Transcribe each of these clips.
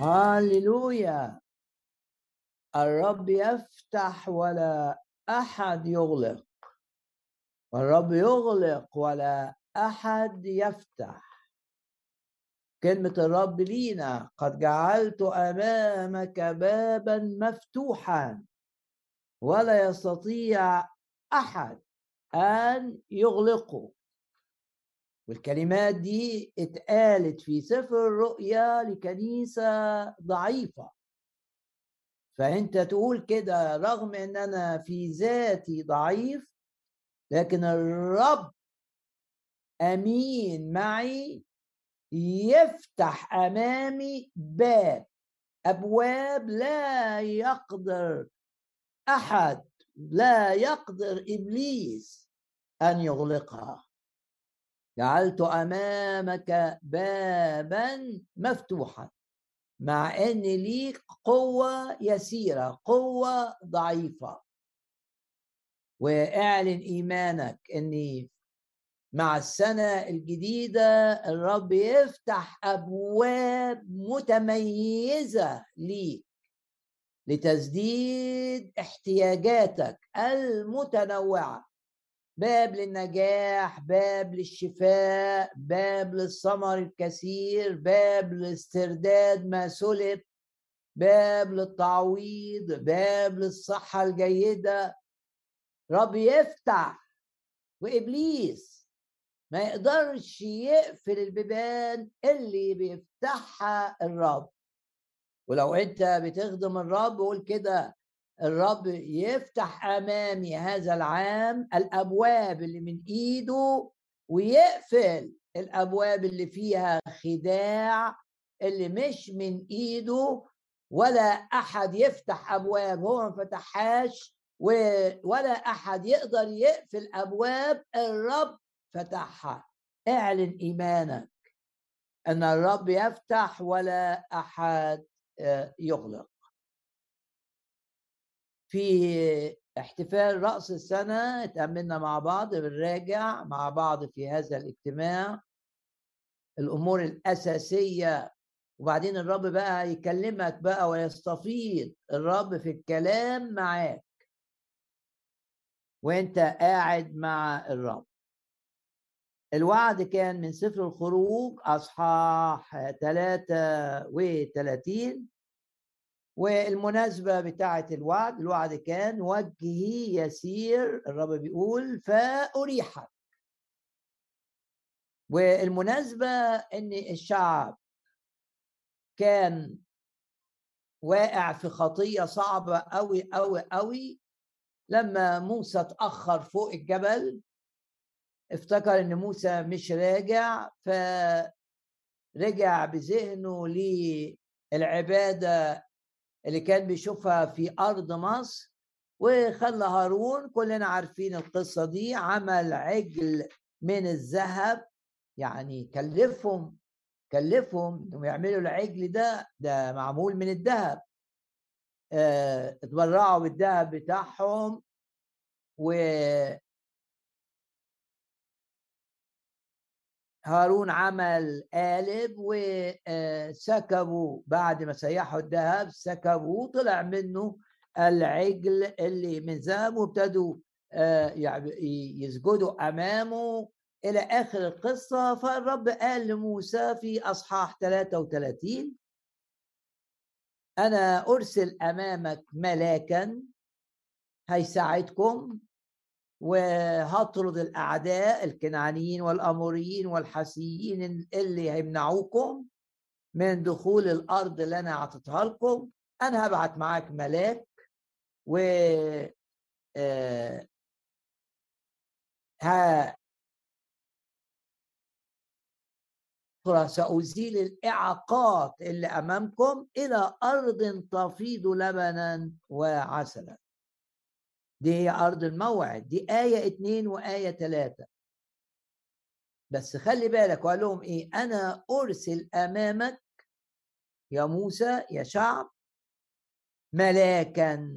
هاليلويا. الرب يفتح ولا أحد يغلق. والرب يغلق ولا أحد يفتح. كلمة الرب لينا قد جعلت أمامك بابا مفتوحا ولا يستطيع أحد أن يغلقه. والكلمات دي اتقالت في سفر الرؤيا لكنيسة ضعيفة. فأنت تقول كده رغم إن أنا في ذاتي ضعيف لكن الرب أمين معي يفتح أمامي باب أبواب لا يقدر أحد لا يقدر إبليس أن يغلقها. جعلت أمامك بابا مفتوحا مع إن ليك قوة يسيرة قوة ضعيفة. واعلن إيمانك إني مع السنة الجديدة الرب يفتح أبواب متميزة ليك لتسديد احتياجاتك المتنوعة. باب للنجاح باب للشفاء باب للثمر الكثير باب لاسترداد ما سلب باب للتعويض باب للصحة الجيدة. رب يفتح وإبليس ما يقدرش يقفل البيبان اللي بيفتحها الرب. ولو أنت بتخدم الرب قول كده الرب يفتح أمامي هذا العام الأبواب اللي من إيده ويقفل الأبواب اللي فيها خداع اللي مش من إيده ولا أحد يفتح أبواب هو ما فتحهاش ولا أحد يقدر يقفل أبواب الرب فتحها. اعلن إيمانك أن الرب يفتح ولا أحد آه، يغلق. في احتفال رأس السنة اتأملنا مع بعض بنراجع مع بعض في هذا الاجتماع. الأمور الأساسية وبعدين الرب بقى يكلمك بقى ويستفيض الرب في الكلام معاك. وأنت قاعد مع الرب. الوعد كان من سفر الخروج أصحاح 33 والمناسبة بتاعة الوعد الوعد كان وجهي يسير الرب بيقول فأريحك. والمناسبة إن الشعب كان واقع في خطية صعبة أوي أوي أوي. لما موسى اتأخر فوق الجبل افتكر إن موسى مش راجع فرجع بذهنه للعبادة اللي كان بيشوفها في أرض مصر وخلى هارون كلنا عارفين القصة دي عمل عجل من الذهب يعني كلفهم كلفهم إنهم يعملوا العجل ده ده معمول من الذهب. آه اتبرعوا بالذهب بتاعهم و هارون عمل قالب وسكبوا بعد ما سيحوا الذهب سكبوه طلع منه العجل اللي من ذهب وابتدوا يعني يسجدوا أمامه. إلى آخر القصة فالرب قال لموسى في أصحاح 33 أنا أرسل أمامك ملاكا هيساعدكم وهطرد الأعداء الكنعانيين والأموريين والحسيين اللي هيمنعوكم من دخول الأرض اللي أنا اعطيتها لكم. أنا هبعت معاك ملاك و آه ها سأزيل الإعاقات اللي أمامكم إلى أرض تفيض لبنا وعسلا. دي هي أرض الموعد دي آية اتنين وآية تلاتة. بس خلي بالك وقال لهم إيه؟ أنا أرسل أمامك يا موسى يا شعب ملاكا.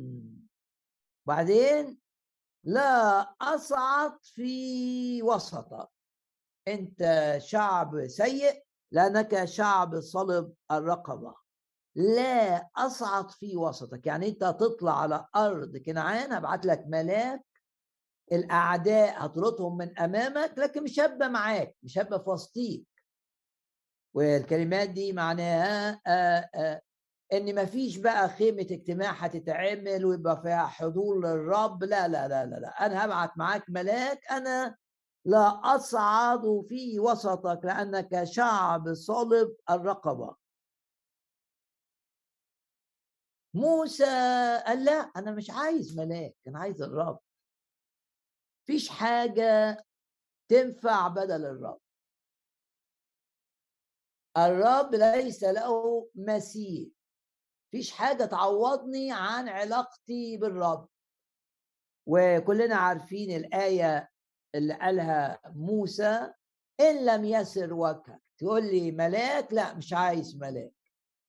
بعدين لا أصعد في وسطك. أنت شعب سيء لأنك شعب صلب الرقبة. لا اصعد في وسطك. يعني أنت هتطلع على أرض كنعان هبعت لك ملاك الأعداء هطردهم من أمامك لكن مش هبقى معاك مش هبقى في وسطيك. والكلمات دي معناها آآ آآ إن ما فيش بقى خيمة اجتماع هتتعمل ويبقى فيها حضور للرب. لا لا لا لا, لا. أنا هبعت معاك ملاك أنا لا اصعد في وسطك لأنك شعب صلب الرقبة. موسى قال لا أنا مش عايز ملاك أنا عايز الرب. فيش حاجة تنفع بدل الرب. الرب ليس له مثيل فيش حاجة تعوضني عن علاقتي بالرب. وكلنا عارفين الآية اللي قالها موسى إن لم يسر وجهك. تقول لي ملاك؟ لا مش عايز ملاك.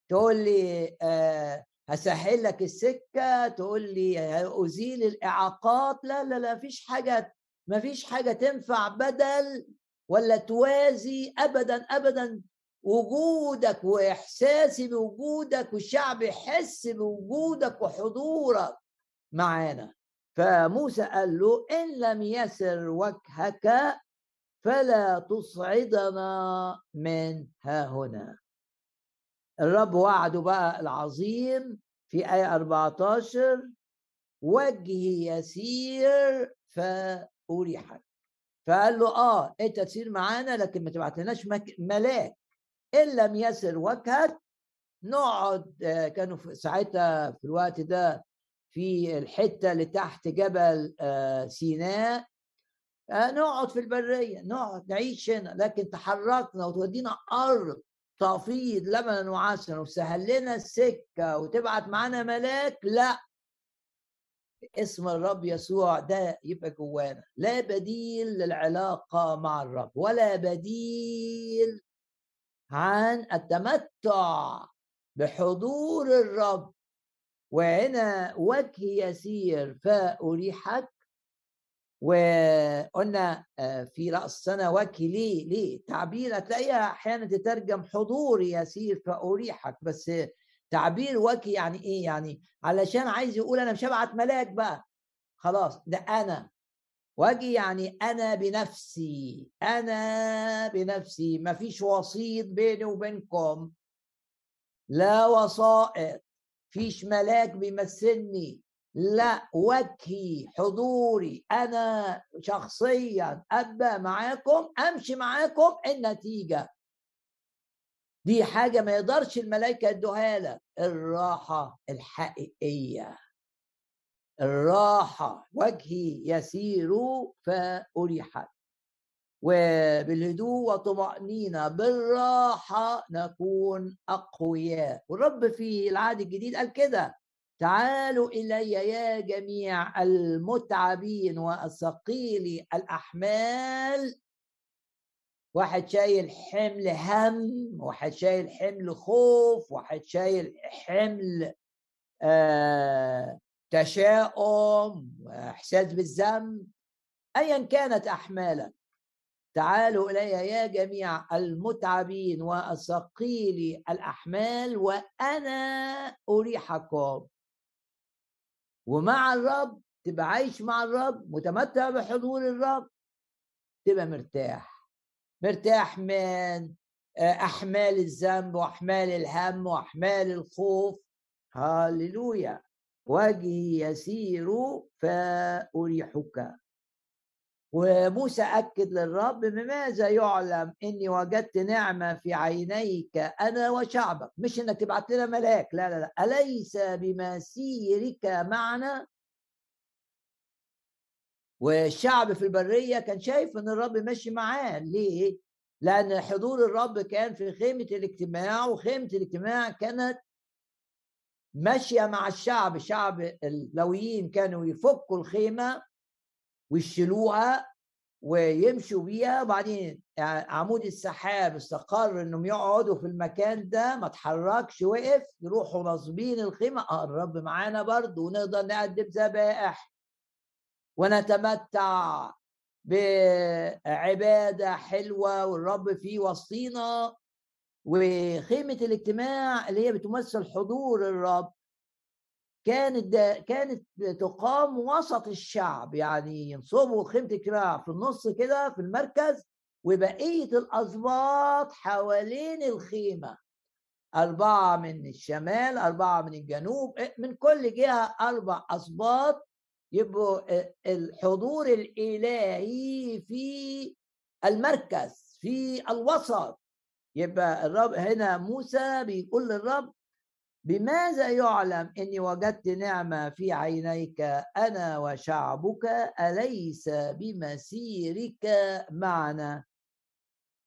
تقول لي آه هسهل لك السكة تقول لي أزيل الإعاقات لا لا لا فيش حاجة ما فيش حاجة تنفع بدل ولا توازي أبدا أبدا. وجودك وإحساسي بوجودك والشعب يحس بوجودك وحضورك معانا. فموسى قال له إن لم يسر وجهك فلا تصعدنا من ها هنا. الرب وعده بقى العظيم في آية 14 وجهي يسير فأريحك فقال له آه أنت تسير معانا لكن ما تبعتلناش ملاك. إن لم يسر وجهك نقعد آه، كانوا في ساعتها في الوقت ده في الحتة اللي تحت جبل آه، سيناء. آه، نقعد في البرية نقعد نعيش هنا لكن تحركنا وتودينا أرض. تفيض لبنا وعسلا وسهل لنا السكة وتبعت معانا ملاك؟ لا. اسم الرب يسوع ده يبقى جوانا. لا بديل للعلاقة مع الرب ولا بديل عن التمتع بحضور الرب. وهنا وجه يسير فأريحك وقلنا آه، في رأس سنة وجه ليه تعبير هتلاقيها أحيانا تترجم حضور يسير فأريحك بس تعبير وجه يعني إيه؟ يعني علشان عايز يقول أنا مش هبعت ملاك بقى. خلاص ده أنا. واجي يعني أنا بنفسي أنا بنفسي. ما فيش وسيط بيني وبينكم. لا وسائط. فيش ملاك بيمثلني. لا وجهي حضوري أنا شخصيا أبقى معاكم أمشي معاكم النتيجة. دي حاجة ما يقدرش الملائكة يدوها لك. الراحة الحقيقية. الراحة. وجهي يسير فأريحت وبالهدوء وطمأنينة. بالراحة نكون أقوياء. والرب في العهد الجديد قال كده. تعالوا إلي يا جميع المتعبين والثقيل الأحمال. واحد شايل حمل هم واحد شايل حمل خوف واحد شايل حمل آه تشاؤم وإحساس بالذنب. ايا كانت احمالك تعالوا إلي يا جميع المتعبين والثقيل الأحمال وأنا أريحكم. ومع الرب تبقى عايش مع الرب متمتع بحضور الرب تبقى مرتاح. مرتاح من أحمال الذنب وأحمال الهم وأحمال الخوف. هللويا وجهي يسير فأريحك. وموسى أكد للرب بماذا يعلم إني وجدت نعمة في عينيك أنا وشعبك؟ مش إنك تبعت لنا ملاك لا لا لا. أليس بمسيرك معنا؟ والشعب في البرية كان شايف إن الرب ماشي معاه. ليه؟ لأن حضور الرب كان في خيمة الاجتماع وخيمة الاجتماع كانت ماشية مع الشعب. شعب اللويين كانوا يفكوا الخيمة ويشيلوها ويمشوا بيها. وبعدين عمود السحاب استقر إنهم يقعدوا في المكان ده ما تحركش وقف يروحوا ناصبين الخيمة. آه الرب معانا برضه ونقدر نقدم ذبائح ونتمتع بعبادة حلوة والرب في وسطينا. وخيمة الاجتماع اللي هي بتمثل حضور الرب. كانت كانت تقام وسط الشعب يعني ينصبوا خيمة الاجتماع في النص كده في المركز وبقية الأسباط حوالين الخيمة. أربعة من الشمال أربعة من الجنوب من كل جهة أربع أسباط يبقوا الحضور الإلهي في المركز في الوسط. يبقى الرب هنا موسى بيقول للرب بماذا يعلم إني وجدت نعمة في عينيك؟ أنا وشعبك أليس بمسيرك معنا؟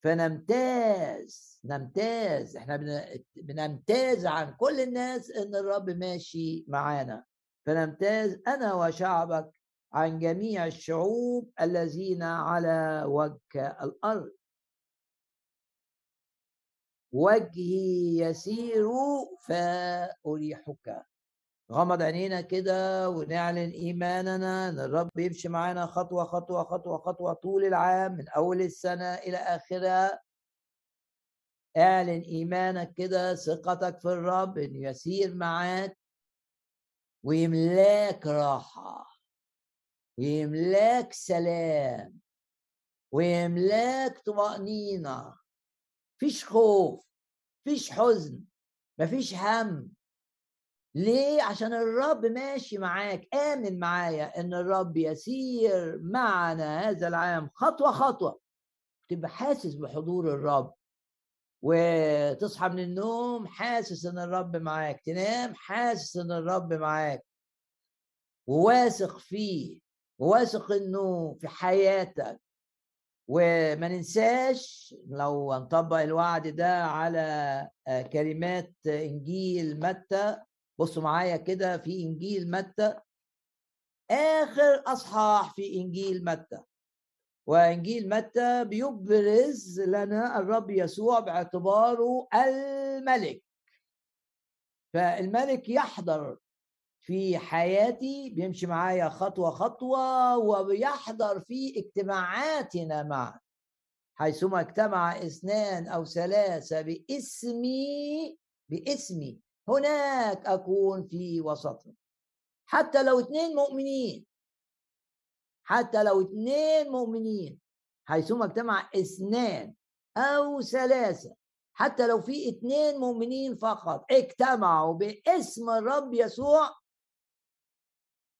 فنمتاز نمتاز. إحنا بنمتاز عن كل الناس إن الرب ماشي معانا. فنمتاز أنا وشعبك عن جميع الشعوب الذين على وجه الأرض. وجهي يسير فأريحك. غمض عينينا كده ونعلن إيماننا إن الرب يمشي معانا خطوة خطوة خطوة خطوة طول العام من أول السنة إلى آخرها. اعلن إيمانك كده ثقتك في الرب انه يسير معاك. ويملاك راحة. ويملاك سلام. ويملاك طمأنينة. فيش خوف فيش حزن مفيش هم. ليه؟ عشان الرب ماشي معاك آمن معايا إن الرب يسير معنا هذا العام خطوة خطوة. تبقى حاسس بحضور الرب. وتصحى من النوم حاسس إن الرب معاك. تنام حاسس إن الرب معاك. وواثق فيه وواثق إنه في حياتك. وما ننساش لو نطبق الوعد ده على آه، كلمات إنجيل متى. بصوا معايا كده في إنجيل متى. آخر أصحاح في إنجيل متى. وإنجيل متى بيبرز لنا الرب يسوع باعتباره الملك. فالملك يحضر في حياتي بيمشي معايا خطوة خطوة وبيحضر في اجتماعاتنا معا. حيثما اجتمع اثنان أو ثلاثة باسمي باسمي هناك أكون في وسطهم. حتى لو اثنين مؤمنين. حتى لو اثنين مؤمنين. حيثما اجتمع اثنان أو ثلاثة. حتى لو في اثنين مؤمنين فقط. اجتمعوا باسم الرب يسوع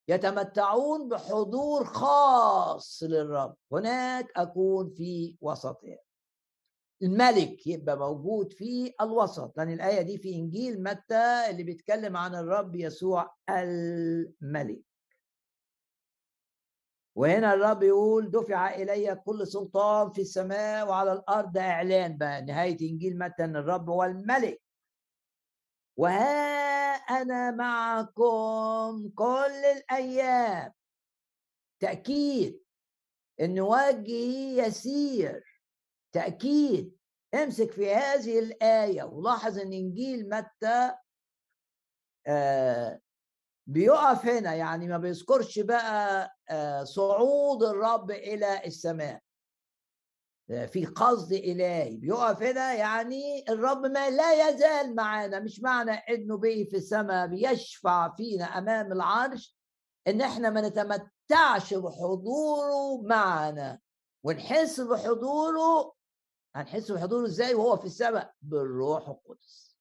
يتمتعون بحضور خاص للرب. هناك أكون في وسطهم الملك يبقى موجود في الوسط. لأن الآية دي في إنجيل متى؟ اللي بيتكلم عن الرب يسوع الملك. وهنا الرب يقول دفع إلي كل سلطان في السماء وعلى الأرض إعلان بقى. نهاية إنجيل متى؟ أن الرب هو الملك. وها أنا معكم كل الأيام. تأكيد إن وجهي يسير. تأكيد. امسك في هذه الآية ولاحظ إن إنجيل متى آه بيقف هنا يعني ما بيذكرش بقى آه صعود الرب إلى السماء. في قصد إلهي. بيقف هنا يعني الرب ما لا يزال معانا مش معنى إنه بي في السماء بيشفع فينا أمام العرش إن إحنا ما نتمتعش بحضوره معنا. ونحس بحضوره هنحس بحضوره إزاي وهو في السماء؟ بالروح القدس.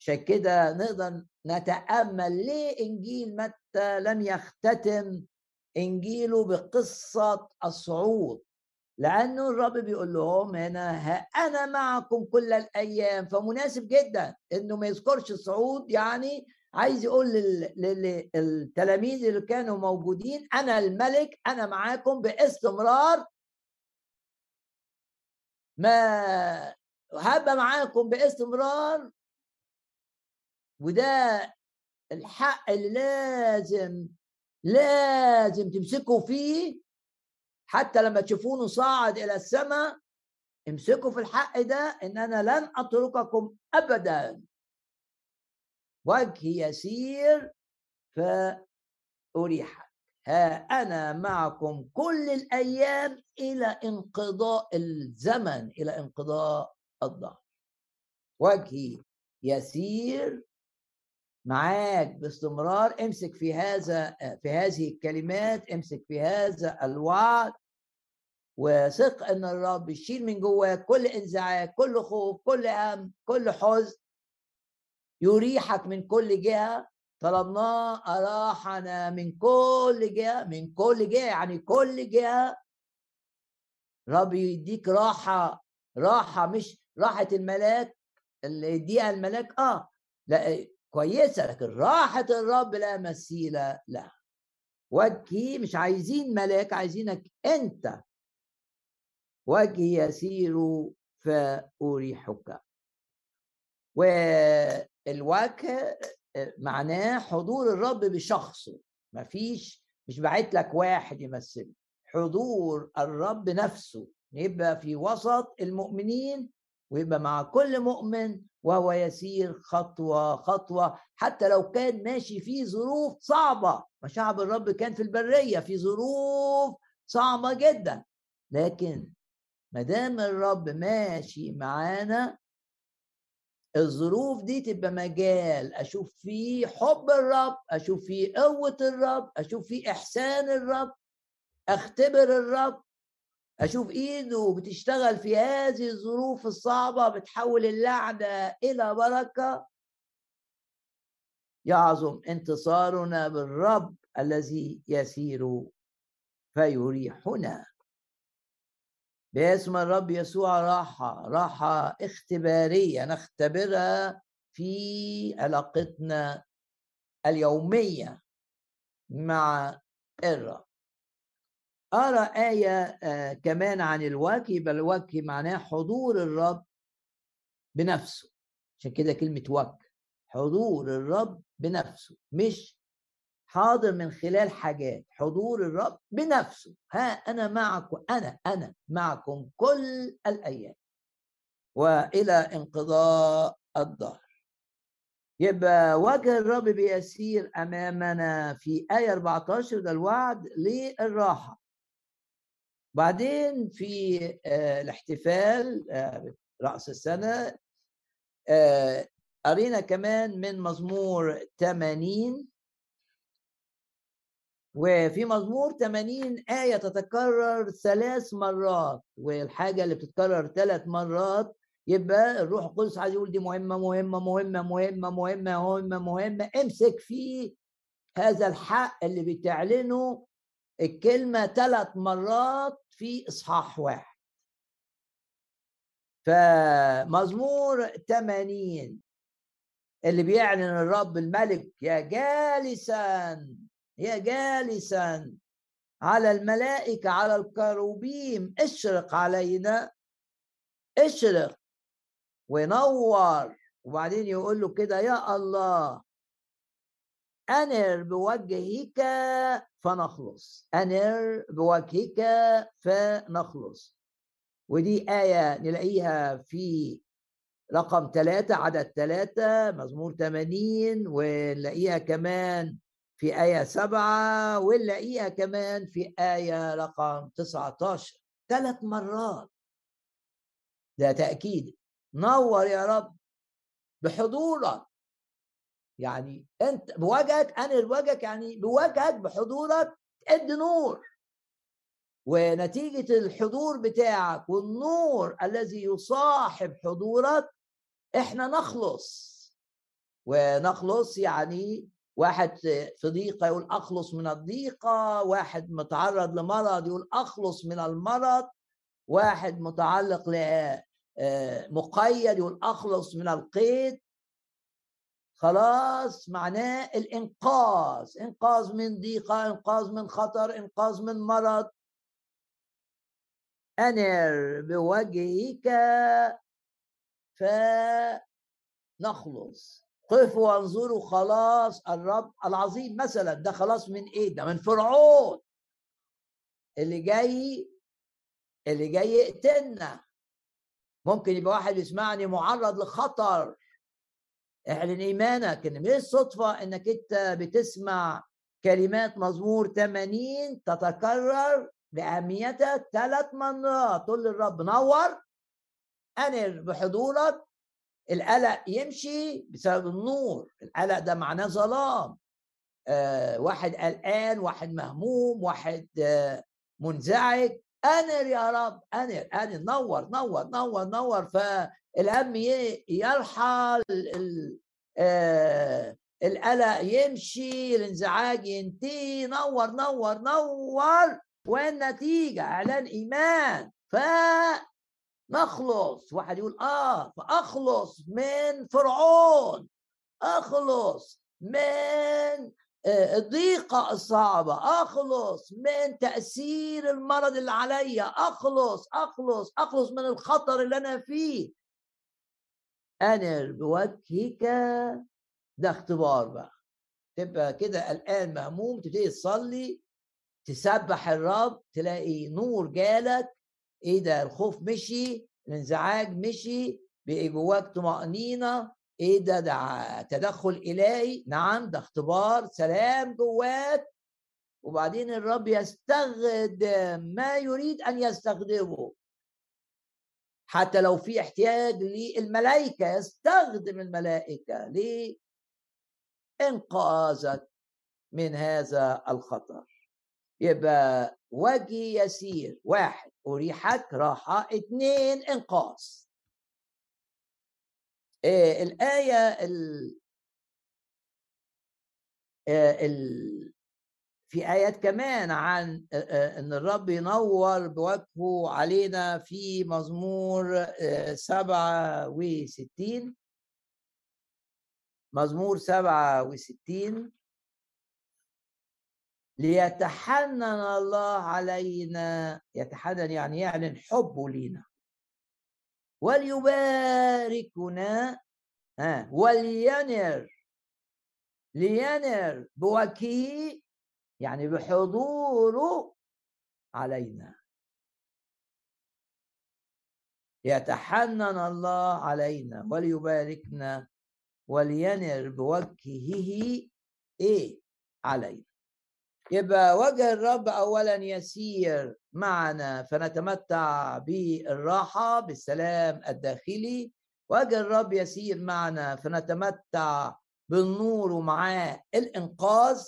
عشان كده نقدر نتأمل ليه إنجيل متى لم يختتم إنجيله بقصة الصعود لأنه الرب بيقول لهم هنا أنا معكم كل الأيام. فمناسب جدا إنه ما يذكرش الصعود يعني عايز يقول للتلاميذ اللي كانوا موجودين أنا الملك أنا معاكم باستمرار. ما هبقى معاكم باستمرار. وده الحق اللي لازم لازم تمسكوا فيه. حتى لما تشوفونه صاعد إلى السماء امسكوا في الحق ده إن أنا لن أترككم ابدا. وجهي يسير فأريحك. ها أنا معكم كل الأيام إلى انقضاء الزمن إلى انقضاء الظهر وجهي يسير معاك باستمرار امسك في هذا في هذه الكلمات امسك في هذا الوعد. وثق إن الرب يشيل من جواك كل انزعاج كل خوف كل هم كل حزن. يريحك من كل جهة. طلبناه أراحنا من كل جهة من كل جهة يعني كل جهة. رب يديك راحة راحة مش راحة الملاك اللي يديها الملاك آه لا كويسة لكن راحة الرب لا مثيل لها. وجهي مش عايزين ملاك عايزينك أنت. وجهي يسير فأريحك. والوجه معناه حضور الرب بشخصه. مفيش مش بعت لك واحد يمثله. حضور الرب نفسه. يبقى في وسط المؤمنين ويبقى مع كل مؤمن وهو يسير خطوة خطوة. حتى لو كان ماشي في ظروف صعبة شعب الرب كان في البرية في ظروف صعبة جدا. لكن ما دام الرب ماشي معانا الظروف دي تبقى مجال أشوف فيه حب الرب أشوف فيه قوة الرب أشوف فيه إحسان الرب أختبر الرب أشوف إيده بتشتغل في هذه الظروف الصعبة بتحول اللعنة إلى بركة. يعظم انتصارنا بالرب الذي يسير فيريحنا. باسم الرب يسوع راحة راحة اختبارية نختبرها في علاقتنا اليومية مع الرب أرى آية آه كمان عن الوجه يبقى الوجه معناه حضور الرب بنفسه. عشان كده كلمة وجه حضور الرب بنفسه مش حاضر من خلال حاجات حضور الرب بنفسه. ها أنا معكم أنا أنا معكم كل الأيام. وإلى انقضاء الدهر. يبقى وجه الرب بيسير أمامنا في آية 14 ده الوعد للراحة. بعدين في آه الاحتفال آه رأس السنة آه قرينا كمان من مزمور 80 وفي مزمور 80 آية تتكرر ثلاث مرات والحاجة اللي بتتكرر ثلاث مرات يبقى الروح القدس عايز يقول دي مهمة مهمة مهمة مهمة مهمة مهمة مهمة. امسك في هذا الحق اللي بتعلنه الكلمة ثلاث مرات في إصحاح واحد. فمزمور 80 اللي بيعلن الرب الملك يا جالسا هي جالسا على الملائكة على الكروبيم اشرق علينا اشرق ونور وبعدين يقول له كده يا الله! أنر بوجهك فنخلص. أنر بوجهك فنخلص. ودي آية نلاقيها في رقم ثلاثة عدد ثلاثة مزمور 80 ونلاقيها كمان في آية سبعة ونلاقيها كمان في آية رقم 19 ثلاث مرات. ده تأكيد. نور يا رب بحضورك. يعني أنت بوجهك أنا بوجهك يعني بوجهك بحضورك ادي نور. ونتيجة الحضور بتاعك والنور الذي يصاحب حضورك إحنا نخلص. ونخلص يعني واحد في ضيقة يقول أخلص من الضيقة واحد متعرض لمرض يقول أخلص من المرض واحد متعلق آه، مقيد يقول أخلص من القيد. خلاص معناه الإنقاذ إنقاذ من ضيقة إنقاذ من خطر إنقاذ من مرض. أنر بوجهك فنخلص. قفوا وانظروا خلاص الرب العظيم مثلا ده خلاص من إيه؟ ده من فرعون. اللي جاي اللي جاي يقتلنا. ممكن يبقى واحد يسمعني معرض لخطر. اعلن إيمانك إن مش صدفه إنك أنت بتسمع كلمات مزمور 80 تتكرر بأهميتها ثلاث مرات. تقول للرب نور انر بحضورك القلق يمشي بسبب النور. القلق ده معناه ظلام. آه واحد قلقان واحد مهموم واحد آه منزعج. أنر يا رب أنر أنر نور نور نور نور. فالهم يرحل آه القلق يمشي الانزعاج ينتهي نور نور نور والنتيجة إعلان إيمان. ف نخلص واحد يقول آه فأخلص من فرعون أخلص من آه، الضيقة الصعبة أخلص من تأثير المرض اللي عليا أخلص أخلص أخلص من الخطر اللي أنا فيه. أنر بوجهك ده اختبار بقى. تبقى كده قلقان مهموم تبتدي تصلي تسبح الرب تلاقي نور جالك. إيه ده؟ الخوف مشي الانزعاج مشي بقي جواك طمأنينة. إيه ده؟ ده تدخل إلهي. نعم ده اختبار سلام جواك. وبعدين الرب يستخدم ما يريد أن يستخدمه. حتى لو في احتياج للملائكة يستخدم الملائكة لانقاذك من هذا الخطر. يبقى وجه يسير واحد أريحك راحة. اثنين إنقاذ. آه، الآية ال آه، ال في آيات كمان عن أن الرب ينور بوجهه علينا في مزمور سبعة وستين. مزمور سبعة وستين. ليتحنن الله علينا يتحنن يعني يعلن حبه لينا. وليباركنا ولينر لينر بوجهه يعني بحضوره علينا. يتحنن الله علينا وليباركنا ولينر بوجهه إيه؟ علينا. يبقى وجه الرب اولا يسير معنا فنتمتع بالراحة بالسلام الداخلي. وجه الرب يسير معنا فنتمتع بالنور ومعاه الإنقاذ.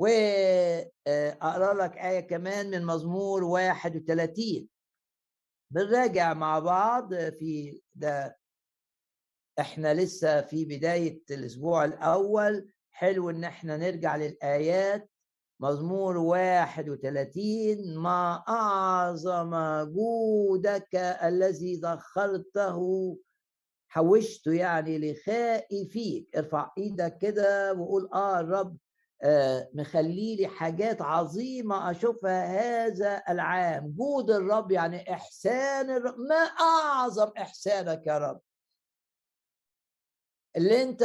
واقرا لك آية كمان من مزمور 31 بنراجع مع بعض في ده. إحنا لسه في بداية الأسبوع الأول. حلو إن إحنا نرجع للآيات. مزمور واحد وثلاثين ما أعظم جودك الذي ذخرته حوشته يعني لخائفيك. ارفع إيدك كده وقول آه الرب آه مخلي لي حاجات عظيمة أشوفها هذا العام. جود الرب يعني إحسان الرب. ما أعظم إحسانك يا رب. اللي أنت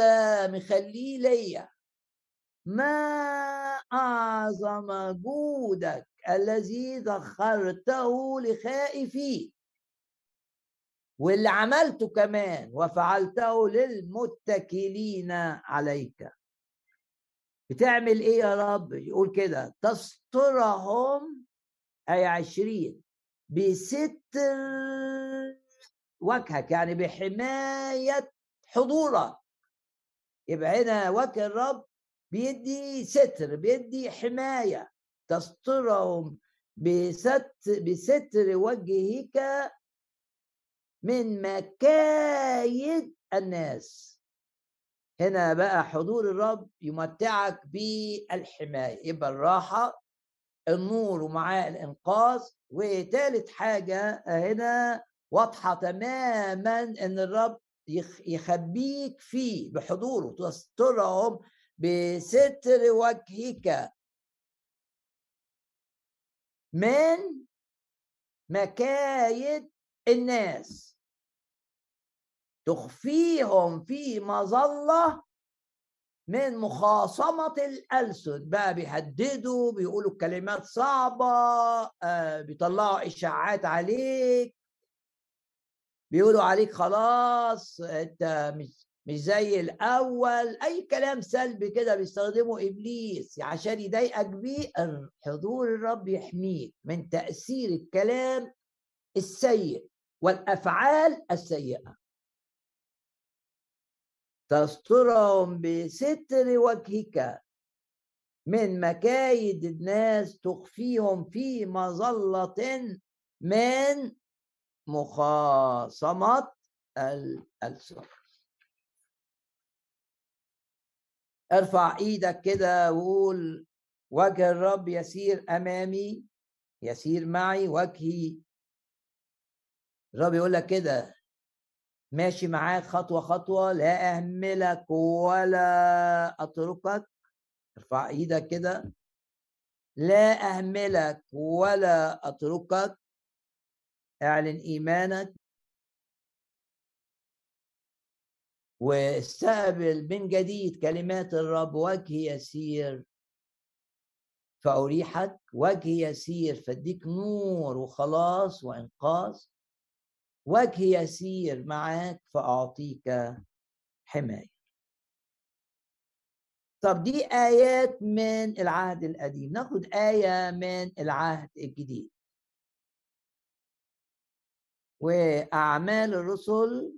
مخليه ليا. ما أعظم جودك الذي ذخرته لخائفيك واللي عملته كمان وفعلته للمتكلين عليك. بتعمل إيه يا رب؟ يقول كده تسترهم أي عشرين بستر وجهك يعني بحماية حضورك. يبقى هنا وجه الرب بيدي ستر بيدي حماية. تسترهم بست بستر وجهك من مكايد الناس. هنا بقى حضور الرب يمتعك بالحماية. يبقى الراحة النور ومعاه الإنقاذ وثالث حاجة هنا واضحة تماما إن الرب يخبيك فيه بحضوره. تسترهم بستر وجهك. من مكايد الناس. تخفيهم في مظلة من مخاصمة الألسن. بقى بيهددوا بيقولوا كلمات صعبة آه بيطلعوا إشاعات عليك. بيقولوا عليك خلاص أنت مش مش زي الأول. أي كلام سلبي كده بيستخدمه إبليس عشان يضايقك بيه حضور الرب يحميك من تأثير الكلام السيء والأفعال السيئة. تسترهم بستر وجهك. من مكايد الناس تخفيهم في مظلة من مخاصمة الألسن ارفع إيدك كده وقول وجه الرب يسير امامي يسير معي وجهي. الرب يقول لك كده ماشي معاك خطوة خطوة لا أهملك ولا أتركك. ارفع إيدك كده. لا أهملك ولا أتركك. اعلن إيمانك. واستقبل من جديد كلمات الرب. وجه يسير. فأريحك. وجه يسير. فاديك نور وخلاص وإنقاذ. وجه يسير معاك فأعطيك حماية. طب دي آيات من العهد القديم. ناخد آية من العهد الجديد. وأعمال الرسل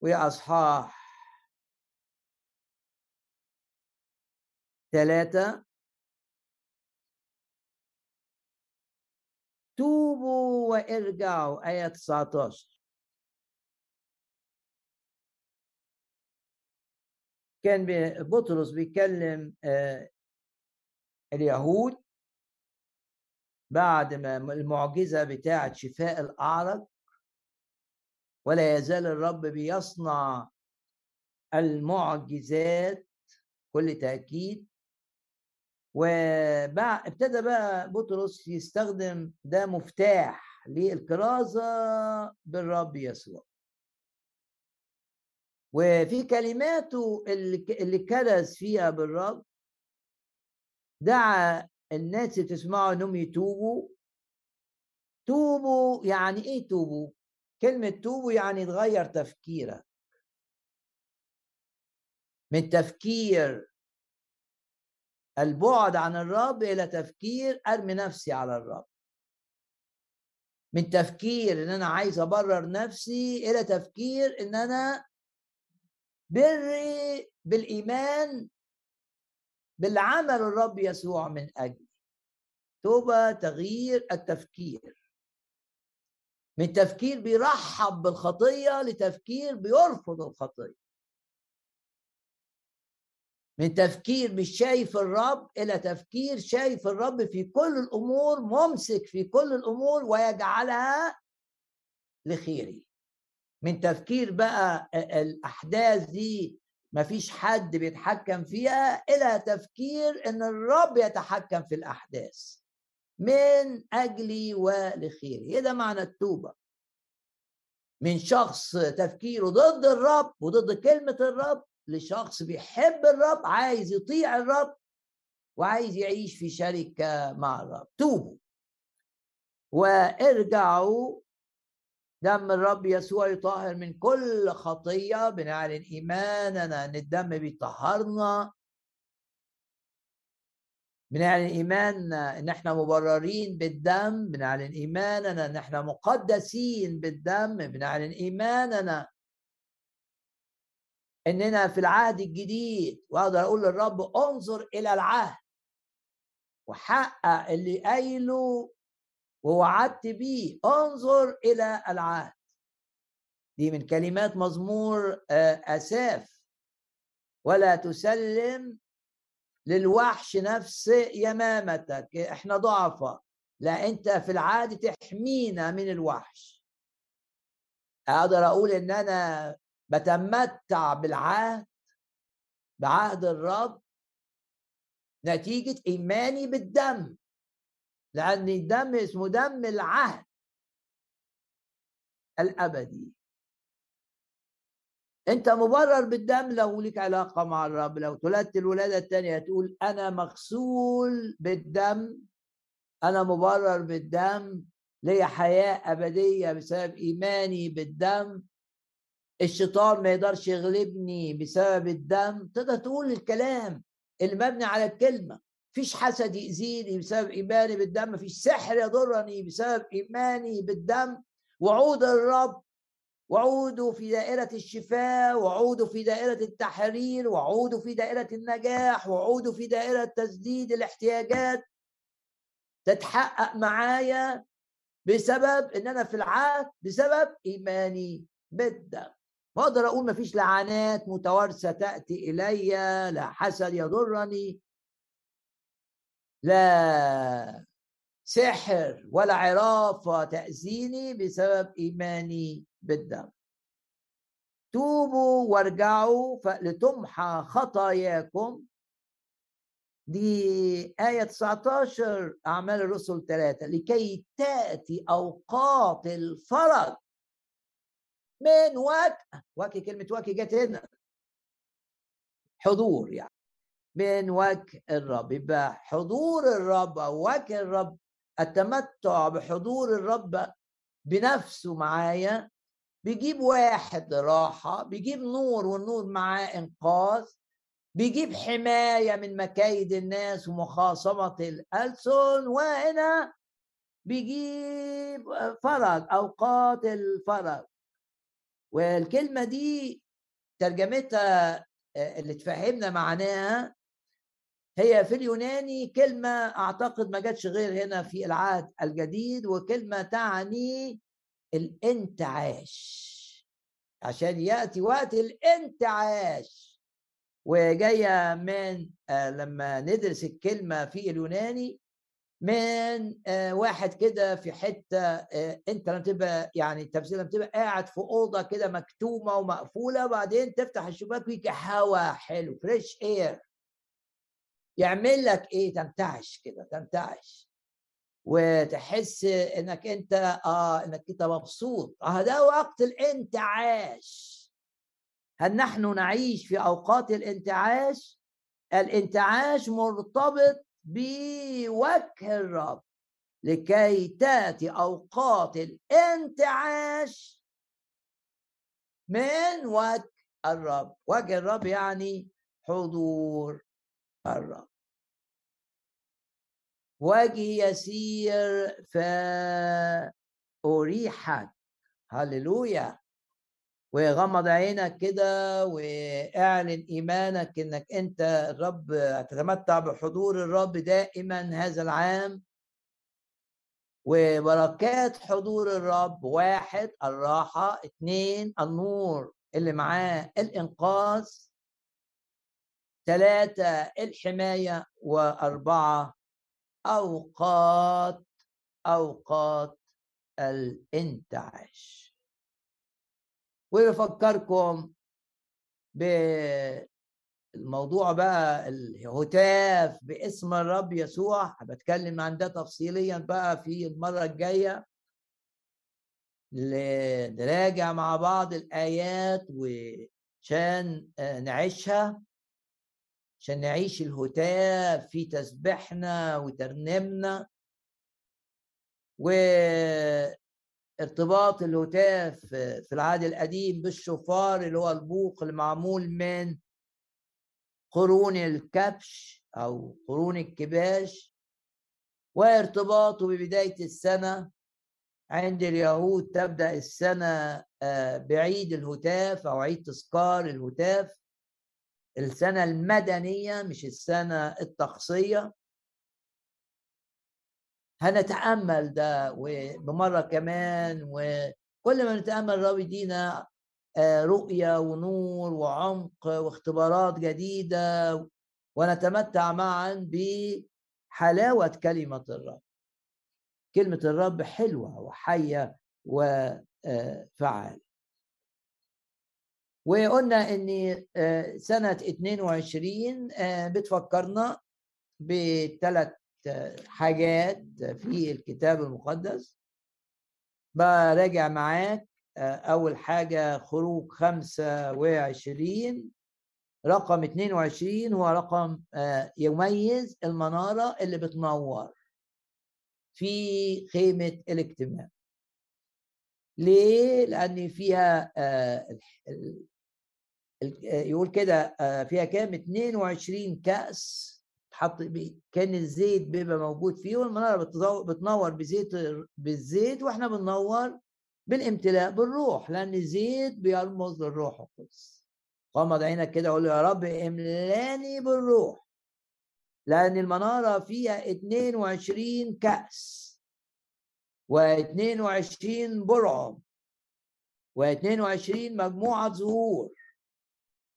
وأصحاح ثلاثة توبوا وإرجعوا آية 19 كان بطرس بيكلم آه، اليهود بعد ما المعجزة بتاعة شفاء الأعرج ولا يزال الرب بيصنع المعجزات كل تأكيد وابتدى بقى بطرس يستخدم ده مفتاح للكرازة بالرب يسوع. وفي كلماته اللي كرز فيها بالرب دعا الناس اللي تسمعوا إنهم يتوبوا. توبوا يعني إيه توبوا؟ كلمة توبوا يعني تغير تفكيرك. من تفكير البعد عن الرب إلى تفكير أرمي نفسي على الرب. من تفكير إن أنا عايز أبرر نفسي إلى تفكير إن أنا بري بالإيمان باللي عمل الرب يسوع من أجلي توبة تغيير التفكير. من تفكير بيرحب بالخطية لتفكير بيرفض الخطية. من تفكير مش شايف الرب إلى تفكير شايف الرب في كل الأمور ممسك في كل الأمور ويجعلها لخيري من تفكير بقى الأحداث دي مفيش حد بيتحكم فيها إلى تفكير إن الرب يتحكم في الأحداث. من أجلي ولخيري. إيه ده معنى التوبة؟ من شخص تفكيره ضد الرب وضد كلمة الرب لشخص بيحب الرب عايز يطيع الرب وعايز يعيش في شركة مع الرب. توبوا. وارجعوا. دم الرب يسوع يطهر من كل خطية بنعلن إيماننا أن الدم بيطهرنا. بنعلن إيماننا إن إحنا مبررين بالدم بنعلن إيماننا إن إحنا مقدسين بالدم بنعلن إيماننا إننا في العهد الجديد وأقدر أقول للرب انظر إلى العهد وحقق اللي قايله ووعدت بيه. انظر إلى العهد. دي من كلمات مزمور آه، أساف. ولا تسلم للوحش نفس يمامتك. إحنا ضعفة لا أنت في العادة تحمينا من الوحش. أقدر أقول إن أنا بتمتع بالعهد بعهد الرب نتيجة إيماني بالدم لأن الدم اسمه دم العهد. الأبدي. أنت مبرر بالدم؟ لو ليك علاقة مع الرب. لو اتولدت الولادة الثانية تقول أنا مغسول بالدم. أنا مبرر بالدم. ليا حياة أبدية بسبب إيماني بالدم. الشيطان ما يقدرش يغلبني بسبب الدم. تقدر تقول الكلام اللي مبني على الكلمة. فيش حسد يأذيني بسبب إيماني بالدم. مفيش سحر يضرني بسبب إيماني بالدم. وعود الرب. وعوده في دائرة الشفاء. وعوده في دائرة التحرير. وعوده في دائرة النجاح. وعوده في دائرة تسديد الاحتياجات. تتحقق معايا بسبب إن أنا في العهد بسبب إيماني بالدم. واقدر أقول مفيش لعنات متوارثة تأتي إلي لا حسد يضرني لا سحر ولا عرافه تأذيني بسبب إيماني بالدم. توبوا وارجعوا لتمحى خطاياكم. دي آية 19 أعمال الرسل ثلاثة لكي تأتي أوقات الفرج. من وجه وجه كلمة وجه جت هنا. حضور يعني. من وجه الرب. يبقى حضور الرب أو وجه الرب التمتع بحضور الرب بنفسه معايا. بيجيب واحد راحة بيجيب نور والنور معاه إنقاذ. بيجيب حماية من مكايد الناس ومخاصمة الألسن. وهنا بيجيب فرج أوقات الفرج. والكلمة دي ترجمتها اللي تفهمنا معناها هي في اليوناني كلمة أعتقد ما جاتش غير هنا في العهد الجديد وكلمة تعني الانتعاش. عشان يأتي وقت الانتعاش. وجاية من لما ندرس الكلمة في اليوناني من آه، واحد كده في حتة آه، انت لما تبقى يعني التفسير لما تبقى قاعد في أوضة كده مكتومة ومقفولة وبعدين تفتح الشباك ويجي هواء حلو فريش اير يعمل لك إيه؟ تنتعش كده تنتعش. وتحس إنك أنت آه إنك أنت مبسوط. آه ده وقت الانتعاش. هل نحن نعيش في أوقات الانتعاش؟ الانتعاش مرتبط بوجه الرب لكي تأتي أوقات الانتعاش من وجه الرب. وجه الرب يعني حضور الرب. وجه يسير فأريحك. هللويا. وغمض عينك كده واعلن إيمانك إنك أنت الرب تتمتع بحضور الرب دائما هذا العام. وبركات حضور الرب واحد الراحة اثنين النور اللي معاه الإنقاذ ثلاثة الحماية وأربعة أوقات أوقات الانتعاش. ويفكركم بالموضوع بقى الهتاف باسم الرب يسوع. بتكلم عن ده تفصيليا بقى في المرة الجاية. نراجع مع بعض الآيات وعشان آه، نعيشها. عشان نعيش الهتاف في تسبيحنا وترنيمنا. و ارتباط الهتاف في العهد القديم بالشوفار اللي هو البوق المعمول من قرون الكبش أو قرون الكباش وارتباطه ببداية السنة. عند اليهود تبدأ السنة آه، بعيد الهتاف أو عيد تذكار الهتاف السنة المدنية مش السنة الطقسية. هنتأمل ده وبمرة كمان وكل ما نتأمل الرب يدينا آه، رؤية ونور وعمق واختبارات جديدة ونتمتع معا بحلاوة كلمة الرب. كلمة الرب حلوة وحية وفعاله وقلنا إن آه، سنة 22 آه، بتفكرنا بثلاث حاجات في الكتاب المقدس. براجع معاك آه، أول حاجة خروج 25 رقم 22 هو رقم آه، يميز المنارة اللي بتنور في خيمة الاجتماع. ليه؟ لأن فيها آه، يقول كده فيها كام؟ 22 كأس حط كان الزيت بيبقى موجود فيه والمنارة بتنور بزيت بالزيت وإحنا بننور بالامتلاء بالروح لأن الزيت بيرمز للروح القدس. غمض عينك كده وقول يا رب املاني بالروح لأن المنارة فيها 22 كأس و22 برعم و22 مجموعة زهور.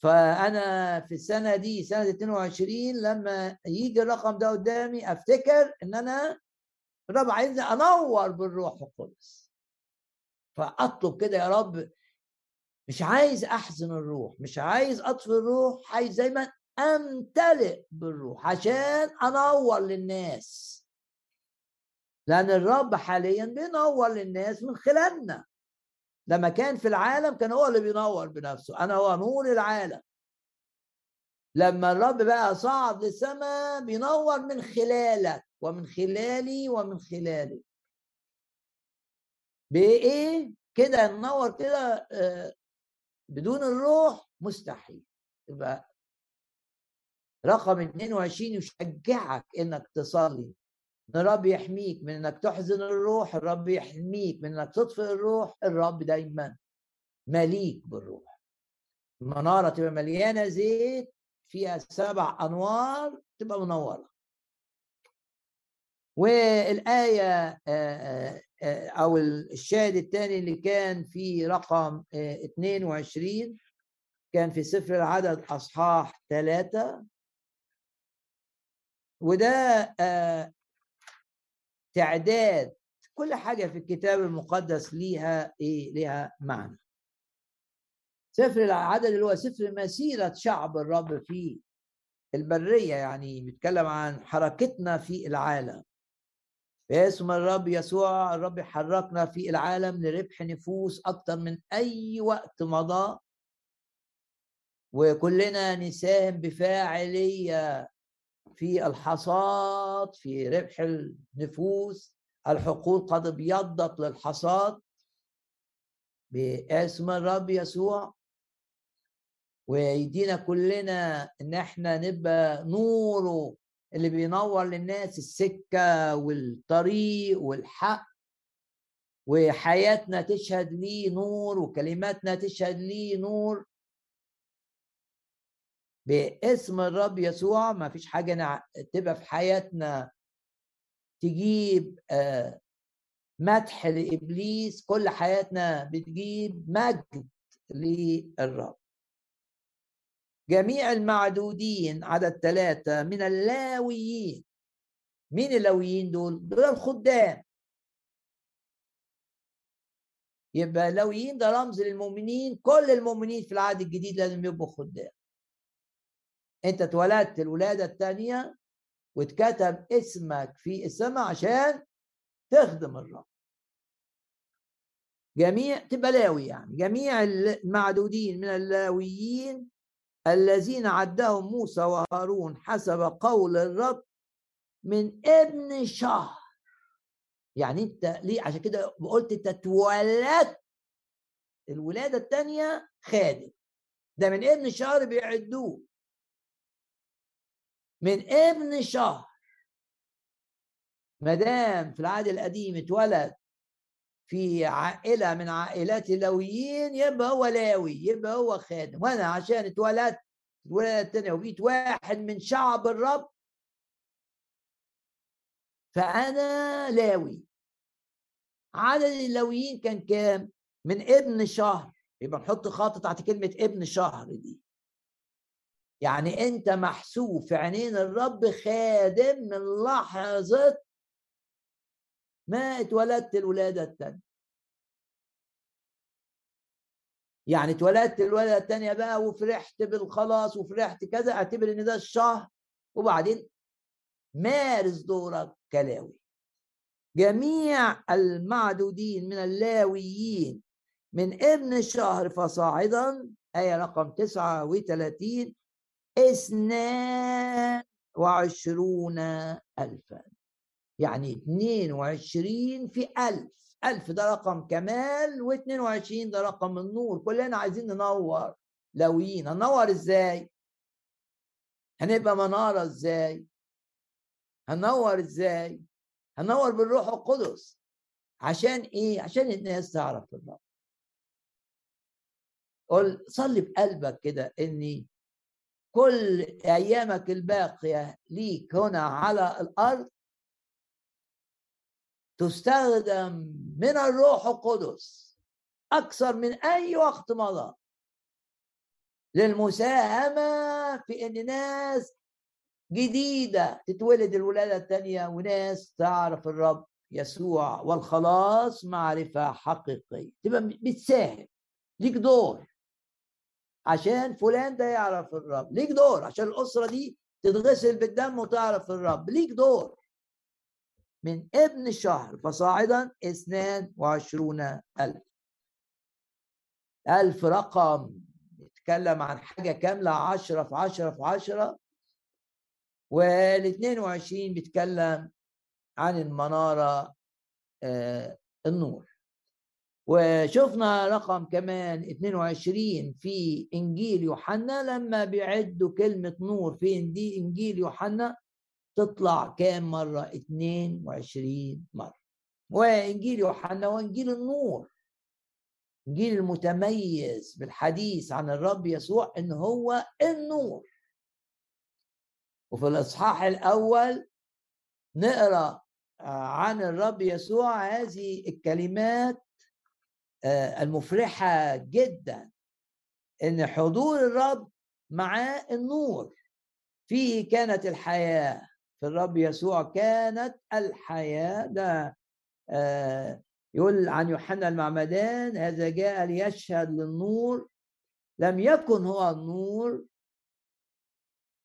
فأنا في السنة دي سنة 22 لما يجي الرقم ده قدامي أفتكر إن أنا الرب عايزني أنور بالروح القدس. فأطلب كده يا رب مش عايز أحزن الروح مش عايز أطفي الروح عايز دايما أمتلئ بالروح عشان أنور للناس. لأن الرب حاليا بينور للناس من خلالنا. لما كان في العالم كان هو اللي بينور بنفسه أنا هو نور العالم. لما الرب بقى صعد للسماء بينور من خلالك ومن خلالي ومن خلالي. بإيه؟ كده ننور كده آه، بدون الروح مستحيل. يبقى رقم 22 يشجعك إنك تصلي. الرب يحميك من إنك تحزن الروح الرب يحميك من إنك تطفئ الروح الرب دايما مليك بالروح. المنارة تبقى مليانة زيت فيها سبع أنوار تبقى منورة. والآية أو الشاهد الثاني اللي كان في رقم 22 كان في سفر العدد أصحاح ثلاثة وده تعداد كل حاجة في الكتاب المقدس ليها إيه ليها معنى. سفر العدد اللي هو سفر مسيرة شعب الرب في البرية يعني بيتكلم عن حركتنا في العالم. باسم الرب يسوع الرب يحركنا في العالم لربح نفوس أكتر من أي وقت مضى. وكلنا نساهم بفاعلية. في الحصاد في ربح النفوس الحقول قد ابيضت للحصاد. باسم الرب يسوع. ويدينا كلنا إن إحنا نبقى نوره اللي بينور للناس السكة والطريق والحق. وحياتنا تشهد ليه نور وكلماتنا تشهد ليه نور. باسم الرب يسوع ما فيش حاجة تبقى في حياتنا تجيب آه، مدح لإبليس كل حياتنا بتجيب مجد للرب. جميع المعدودين عدد ثلاثة من اللاويين. مين اللاويين دول؟ دول الخدام. يبقى اللاويين ده رمز للمؤمنين كل المؤمنين في العهد الجديد لازم يبقوا خدام. انت اتولدت الولادة الثانية واتكتب اسمك في السماء عشان تخدم الرب. جميع تبقى لاوي يعني. جميع المعدودين من اللاويين الذين عدهم موسى وهارون حسب قول الرب من ابن شهر. يعني انت ليه؟ عشان كده قلت انت اتولدت. الولادة الثانية خادم. ده من ابن شهر بيعدوه. من ابن شهر. ما دام في العهد القديم اتولد في عائلة من عائلات اللويين يبقى هو لاوي يبقى هو خادم. وأنا عشان اتولدت الولادة الثانية واحد من شعب الرب. فأنا لاوي. عدد اللويين كان كام؟ من ابن شهر. يبقى نحط خط تحت كلمة ابن شهر دي. يعني أنت محسوب في عينين الرب خادم من لحظة ما اتولدت الولادة الثانية يعني اتولدت الولادة الثانية بقى وفرحت بالخلاص وفرحت كذا أعتبر إن ده الشهر. وبعدين مارس دورك كلاوي. جميع المعدودين من اللاويين من إبن الشهر فصاعدا آية رقم 39 اثنان وعشرون ألفا. يعني اثنين وعشرين في ألف. ألف ده رقم كمال واثنين وعشرين ده رقم النور. كلنا عايزين ننور. لويين هننور إزاي؟ هنبقى منارة إزاي؟ هننور إزاي؟ هننور بالروح القدس. عشان إيه؟ عشان الناس تعرف الرب. قل صلي بقلبك كده إني كل أيامك الباقية ليك هنا على الأرض تستخدم من الروح القدس أكثر من أي وقت مضى للمساهمة في إن ناس جديدة تتولد الولادة الثانية وناس تعرف الرب يسوع والخلاص معرفة حقيقية. تبقى بتساهم ليك دور. عشان فلان ده يعرف الرب. ليك دور عشان الأسرة دي تتغسل بالدم وتعرف الرب. ليك دور. من ابن الشهر فصاعدا اثنان وعشرون ألف. ألف رقم. يتكلم عن حاجة كاملة عشرة في عشرة في عشرة. وال 22 بيتكلم عن المنارة آه النور. وشفنا رقم كمان 22 في إنجيل يوحنا. لما بيعدوا كلمة نور في إنجيل يوحنا تطلع كام مرة؟ 22 مرة. وإنجيل يوحنا وإنجيل النور. إنجيل المتميز بالحديث عن الرب يسوع إن هو النور. وفي الإصحاح الأول نقرأ عن الرب يسوع هذه الكلمات آه، المفرحة جدا إن حضور الرب معاه النور. فيه كانت الحياة في الرب يسوع كانت الحياة. ده آه، يقول عن يوحنا المعمدان هذا جاء ليشهد للنور لم يكن هو النور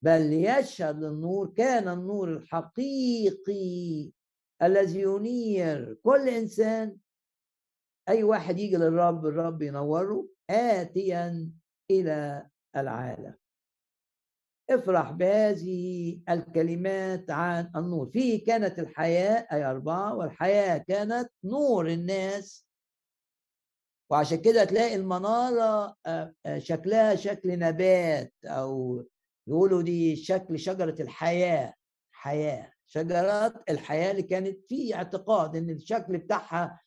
بل ليشهد للنور. كان النور الحقيقي الذي ينير كل إنسان أي واحد يجي للرب الرب ينوره اتيا إلى العالم. افرح بهذه الكلمات عن النور. فيه كانت الحياة أي أربعة والحياة كانت نور الناس. وعشان كده تلاقي المنارة آه، آه، شكلها شكل نبات أو يقولوا دي شكل شجرة الحياة. حياة شجرات الحياة اللي كانت في اعتقاد إن الشكل بتاعها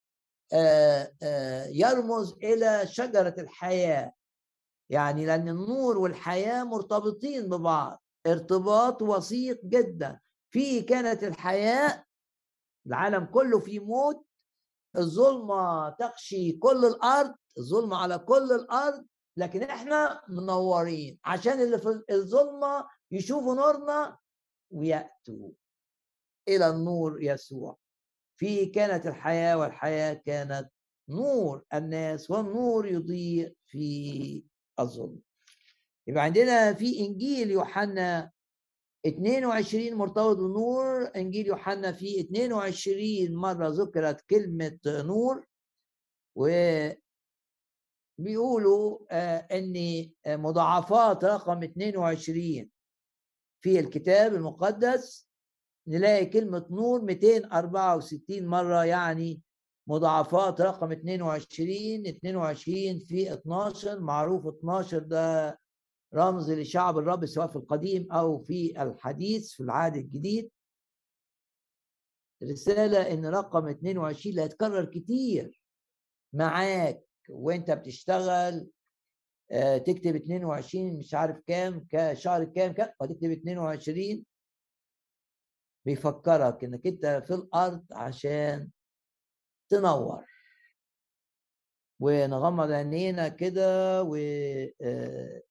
يرمز إلى شجرة الحياة. يعني لأن النور والحياة مرتبطين ببعض ارتباط وثيق جدا. في كانت الحياة العالم كله في موت الظلمة تغشي كل الأرض الظلمة على كل الأرض لكن إحنا منورين. عشان اللي في الظلمة يشوفوا نورنا ويأتوا إلى النور يسوع. فيه كانت الحياة والحياة كانت نور الناس والنور يضيء في الظلم يبقى عندنا في إنجيل يوحنا 22 مرتبط بالنور إنجيل يوحنا في 22 مرة ذكرت كلمة نور و بيقولوا آه، إن مضاعفات رقم 22 في الكتاب المقدس نلاقي كلمة نور 264 مرة يعني مضاعفات رقم 22 22 في 12 معروف 12 ده رمز لشعب الرب سواء في القديم أو في الحديث في العهد الجديد. رسالة إن رقم 22 اللي هيتكرر كتير معاك وأنت بتشتغل آه، تكتب 22 مش عارف كام كشهر كام كام وتكتب 22 بيفكرك إنك أنت في الأرض عشان تنور. ونغمض عينينا كده و آه،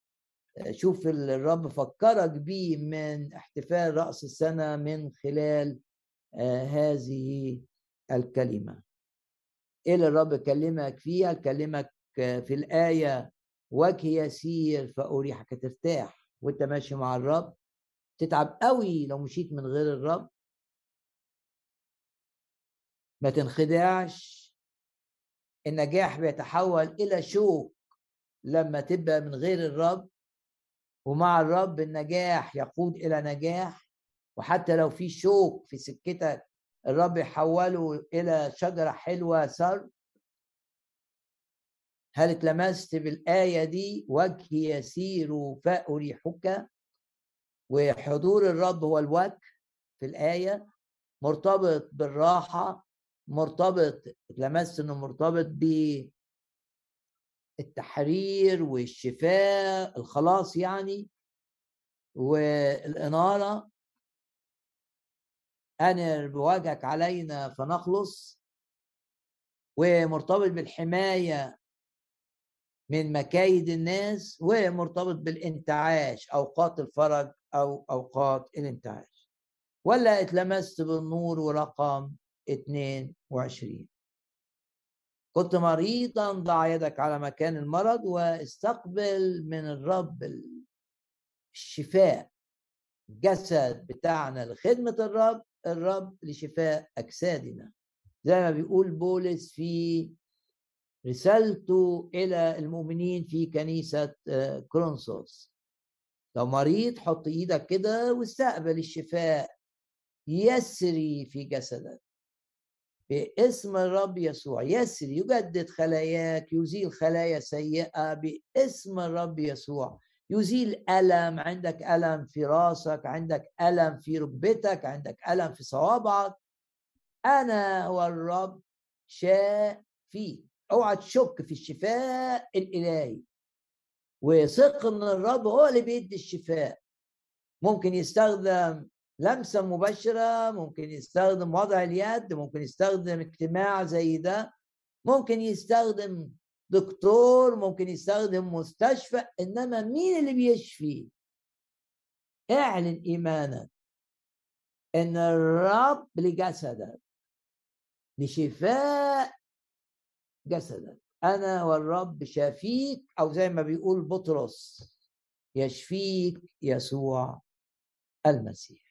الرب فكرك بيه من احتفال رأس السنة من خلال آه، هذه الكلمة. إيه اللي الرب كلمك فيها؟ كلمك في الآية وجه يسير فأريحك ترتاح. وأنت ماشي مع الرب؟ تتعب قوي لو مشيت من غير الرب. ما تنخدعش. النجاح بيتحول إلى شوك لما تبقى من غير الرب. ومع الرب النجاح يقود إلى نجاح. وحتى لو في شوك في سكتك الرب يحوله إلى شجرة حلوة سر. هل اتلمست بالآية دي؟ وجه يسير فأريحك. وحضور الرب هو الوجه في الآية مرتبط بالراحة مرتبط لمست إنه مرتبط بالتحرير والشفاء الخلاص يعني والإنارة. أنر بوجهك علينا فنخلص. ومرتبط بالحماية من مكايد الناس ومرتبط بالانتعاش أوقات الفرج أو أوقات الانتعاش ولا اتلمست بالنور ورقم 22 كنت مريضا ضع يدك على مكان المرض واستقبل من الرب الشفاء. الجسد بتاعنا لخدمة الرب الرب لشفاء أجسادنا. زي ما بيقول بولس في رسالته إلى المؤمنين في كنيسة آه، كرونسوس لو مريض حط إيدك كده واستقبل الشفاء يسري في جسدك. باسم الرب يسوع يسري يجدد خلاياك يزيل خلايا سيئة. باسم الرب يسوع يزيل ألم عندك ألم في راسك عندك ألم في ركبتك عندك ألم في صوابعك. أنا هو الرب شافي أوعى تشك في الشفاء الإلهي. وثق ان الرب هو اللي بيدي الشفاء. ممكن يستخدم لمسة مباشرة ممكن يستخدم وضع اليد ممكن يستخدم اجتماع زي ده. ممكن يستخدم دكتور ممكن يستخدم مستشفى إنما مين اللي بيشفي؟ اعلن إيمانك إن الرب لجسدك لشفاء جسدك. أنا والرب شافيك أو زي ما بيقول بطرس يشفيك يسوع المسيح.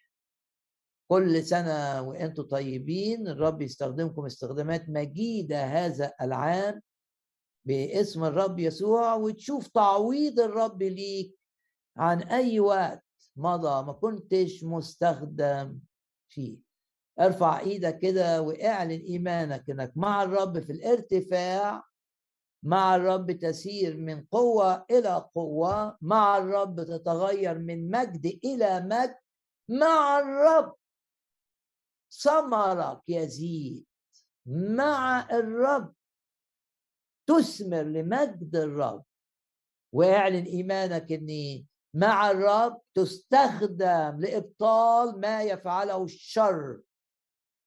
كل سنة وأنتم طيبين الرب يستخدمكم استخدامات مجيدة هذا العام باسم الرب يسوع وتشوف تعويض الرب ليك عن أي وقت مضى ما كنتش مستخدم فيه. ارفع إيدك كده واعلن إيمانك إنك مع الرب في الارتفاع مع الرب تسير من قوة إلى قوة مع الرب تتغير من مجد إلى مجد مع الرب ثمرك يزيد مع الرب تثمر لمجد الرب. واعلن إيمانك إني مع الرب تستخدم لإبطال ما يفعله الشر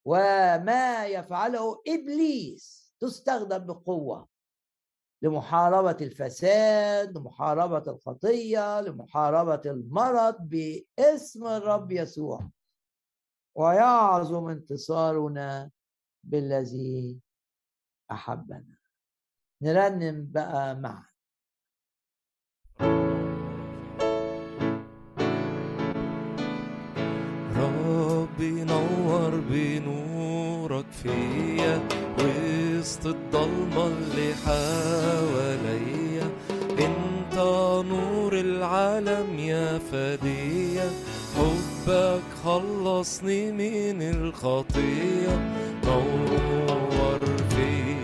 وما يفعله إبليس. تستخدم بقوة. لمحاربة الفساد لمحاربة الخطية لمحاربة المرض باسم الرب يسوع. ويعظم انتصارنا بالذي أحبنا. نرنم بقى معا. ربي نور بنورك فيا. وسط الضلمة اللي حواليا. انت نور العالم يا فدية حبك خلصني من الخطية. نور فيا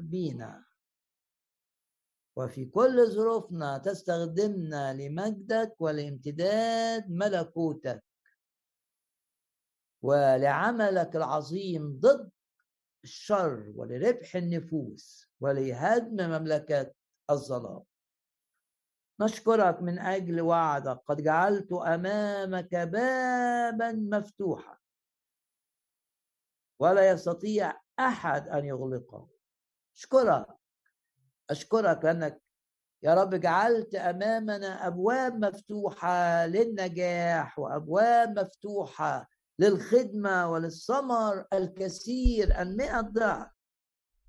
بينا. وفي كل ظروفنا تستخدمنا لمجدك ولامتداد ملكوتك. ولعملك العظيم ضد الشر ولربح النفوس ولهدم مملكة الظلام. نشكرك من أجل وعدك. قد جعلت أمامك بابا مفتوحا. ولا يستطيع أحد أن يغلقه. أشكرك. أشكرك لأنك يا رب جعلت أمامنا أبواب مفتوحة للنجاح وأبواب مفتوحة للخدمة وللثمر الكثير المئة ضعف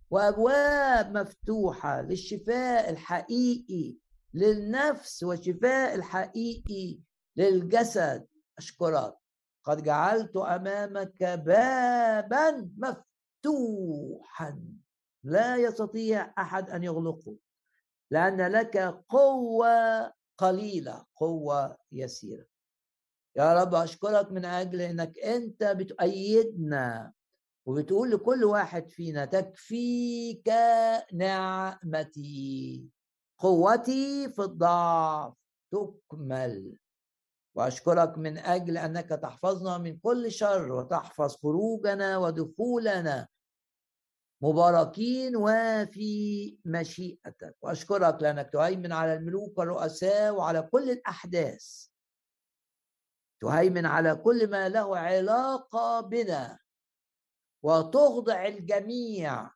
وأبواب مفتوحة للشفاء الحقيقي للنفس والشفاء الحقيقي للجسد. أشكرك. قد جعلت أمامك بابا مفتوحا. لا يستطيع أحد أن يغلقه لأن لك قوة قليلة قوة يسيرة. يا رب أشكرك من أجل أنك أنت بتؤيدنا وبتقول لكل واحد فينا تكفيك نعمتي قوتي في الضعف تكمل. وأشكرك من أجل أنك تحفظنا من كل شر وتحفظ خروجنا ودخولنا مباركين وفي مشيئتك. وأشكرك لأنك تهيمن على الملوك والرؤساء وعلى كل الأحداث. تهيمن على كل ما له علاقة بنا. وتخضع الجميع.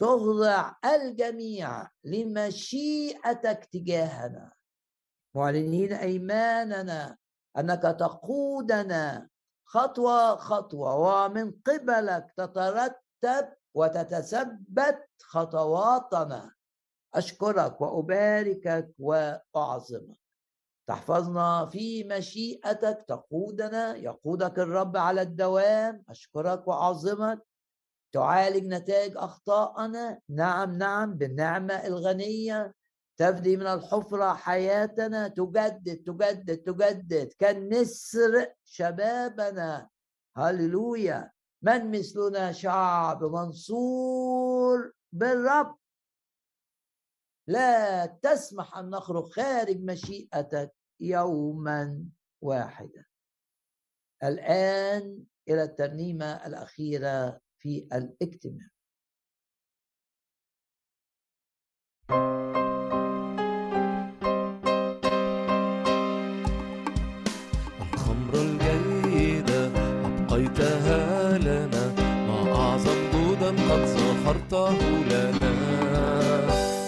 تخضع الجميع لمشيئتك تجاهنا. معلنين أيماننا أنك تقودنا خطوة خطوة ومن قبلك تترتب وتتثبت خطواتنا. أشكرك وأباركك وأعظمك. تحفظنا في مشيئتك تقودنا يقودك الرب على الدوام. أشكرك وأعظمك. تعالج نتائج اخطائنا نعم نعم بالنعمة الغنية. تفدي من الحفرة حياتنا. تجدد تجدد تجدد. كالنسر شبابنا. هللويا. من مثلنا شعب منصور بالرب. لا تسمح أن نخرج خارج مشيئتك يوما واحدا. الآن إلى الترنيمة الأخيرة في الاجتماع. سخرته لنا.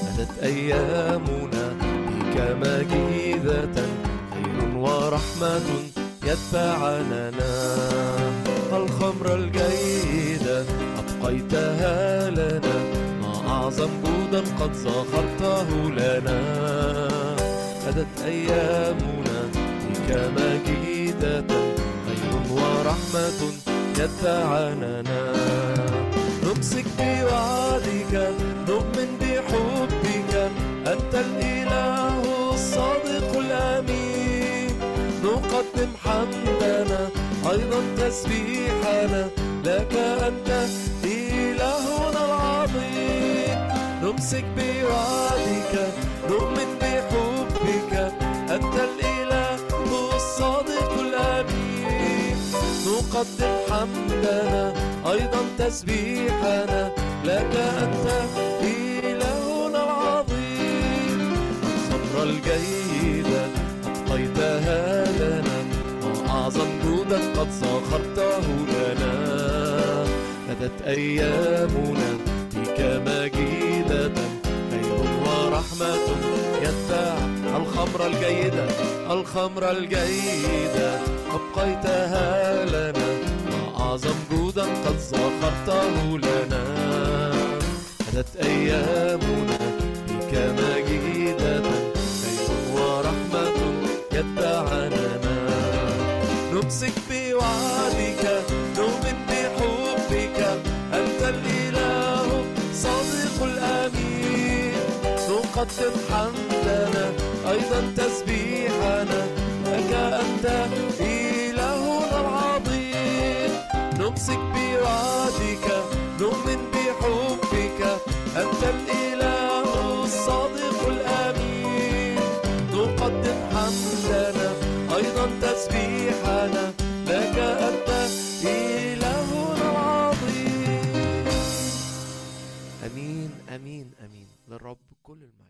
أتت أيامنا بك مجيدة خير ورحمة يتبعننا الخمر الجيدة أبقيتها لنا. ما أعظم جودا قد سخرته لنا. أتت أيامنا بك مجيدة خير ورحمة يتبعننا نمسك بوعدك نؤمن بحبك. أنت الإله الصادق الأمين. نقدم حمدنا أيضا تسبيحنا. لك أنت إلهنا العظيم. نمسك بوعدك. نقدم حمدنا أيضا تسبيحنا لك أنت إلهنا العظيم. الخمر الجيدة أبقيتها لنا وأعظم جودك قد سخرته لنا. أتت أيامنا فيك مجيدة خير ورحمة يتبع الخمر الجيدة الخمر الجيدة أبقيتها لنا وأعظم جودا قد سخرته لنا. أتت أيامنا بك مجيدة خير ورحمة يتبعننا نمسك بوعدك نؤمن بحبك. أنت الإله صادق الأمين. نقدم حمدنا أيضا تسبيحنا. لك أنت نمسك بوعدك نؤمن بحبك. أنت الإله الصادق الأمين. نقدم حمدنا أيضا تسبيحنا. لك أنت إلهنا العظيم. أمين أمين أمين. للرب كل المجد.